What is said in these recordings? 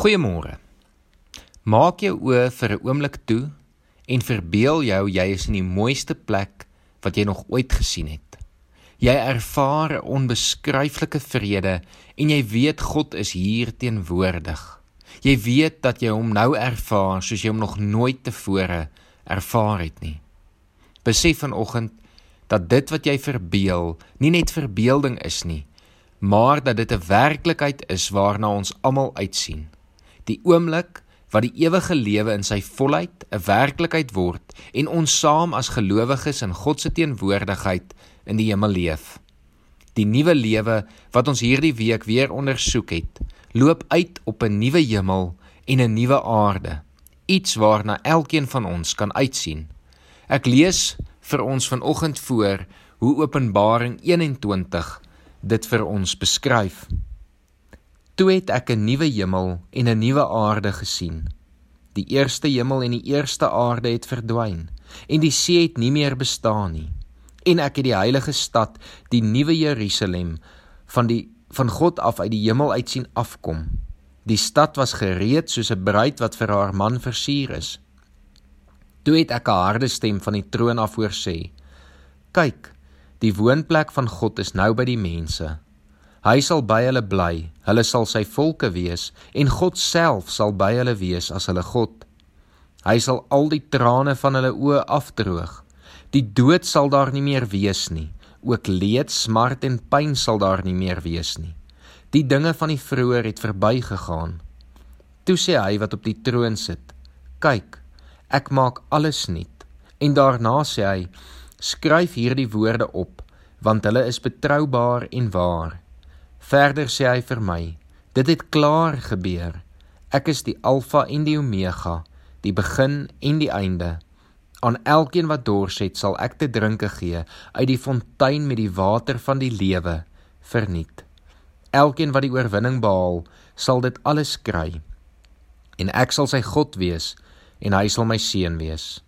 Goeiemôre. Maak jou oë vir 'n oomblik toe en verbeel jou jy is in die mooiste plek wat jy nog ooit gesien het. Jy ervaar 'n onbeskryflike vrede en jy weet God is hier teenwoordig. Jy weet dat jy hom nou ervaar soos jy hom nog nooit tevore ervaar het nie. Besef vanoggend dat dit wat jy verbeel nie net verbeelding is nie, maar dat dit 'n werklikheid is waarna ons almal uitsien die oomblik wat die ewige lewe in sy volheid 'n werklikheid word en ons saam as gelowiges in God se teenwoordigheid in die hemel leef. Die nuwe lewe wat ons hierdie week weer ondersoek het, loop uit op 'n nuwe hemel en 'n nuwe aarde, iets waarna elkeen van ons kan uitsien. Ek lees vir ons vanoggend voor hoe Openbaring 21 dit vir ons beskryf. Toe het ek 'n nuwe hemel en 'n nuwe aarde gesien. Die eerste hemel en die eerste aarde het verdwyn en die see het nie meer bestaan nie. En ek het die heilige stad, die nuwe Jerusalem, van die van God af uit die hemel uit sien afkom. Die stad was gereed soos 'n bruid wat vir haar man versier is. Toe het ek 'n harde stem van die troon af hoor sê: "Kyk, die woonplek van God is nou by die mense." Hy sal by hulle bly, hulle sal sy volke wees en God self sal by hulle wees as hulle God. Hy sal al die trane van hulle oë afdroog. Die dood sal daar nie meer wees nie, ook leed, smart en pyn sal daar nie meer wees nie. Die dinge van die vroeër het verbygegaan. Toe sê hy wat op die troon sit: "Kyk, ek maak alles nuut." En daarna sê hy: "Skryf hierdie woorde op, want hulle is betroubaar en waar." Verder sê hy vir my: Dit het klaar gebeur. Ek is die Alfa en die Omega, die begin en die einde. Aan elkeen wat dors het, sal ek te drinke gee uit die fontein met die water van die lewe verniet. Elkeen wat die oorwinning behaal, sal dit alles kry. En ek sal sy God wees en hy sal my seun wees.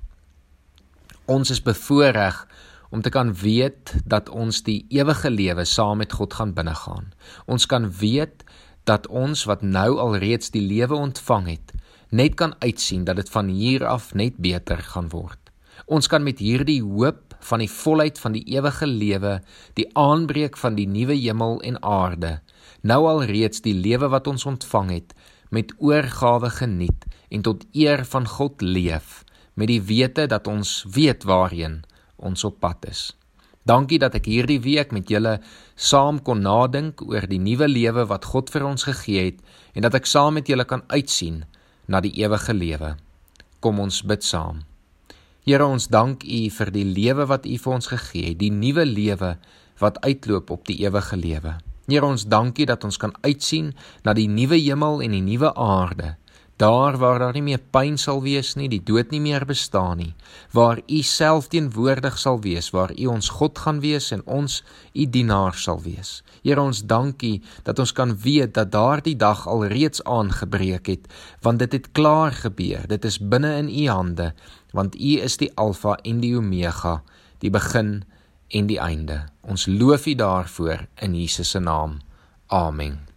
Ons is bevoorreg om te kan weet dat ons die ewige lewe saam met God gaan binnegaan. Ons kan weet dat ons wat nou al reeds die lewe ontvang het, net kan uitsien dat dit van hier af net beter gaan word. Ons kan met hierdie hoop van die volheid van die ewige lewe, die aanbreek van die nuwe hemel en aarde, nou al reeds die lewe wat ons ontvang het, met oorgawe geniet en tot eer van God leef, met die wete dat ons weet waarheen ons op pad is. Dankie dat ek hierdie week met julle saam kon nadink oor die nuwe lewe wat God vir ons gegee het en dat ek saam met julle kan uitsien na die ewige lewe. Kom ons bid saam. Here ons dank U vir die lewe wat U vir ons gegee het, die nuwe lewe wat uitloop op die ewige lewe. Here ons dankie dat ons kan uitsien na die nuwe hemel en die nuwe aarde daar waar daar nie meer pyn sal wees nie, die dood nie meer bestaan nie, waar U self teenwoordig sal wees, waar U ons God gaan wees en ons U dienaar sal wees. Here ons dankie dat ons kan weet dat daardie dag al reeds aangebreek het, want dit het klaar gebeur. Dit is binne in U hande, want U is die Alfa en die Omega, die begin en die einde. Ons loof U daarvoor in Jesus se naam. Amen.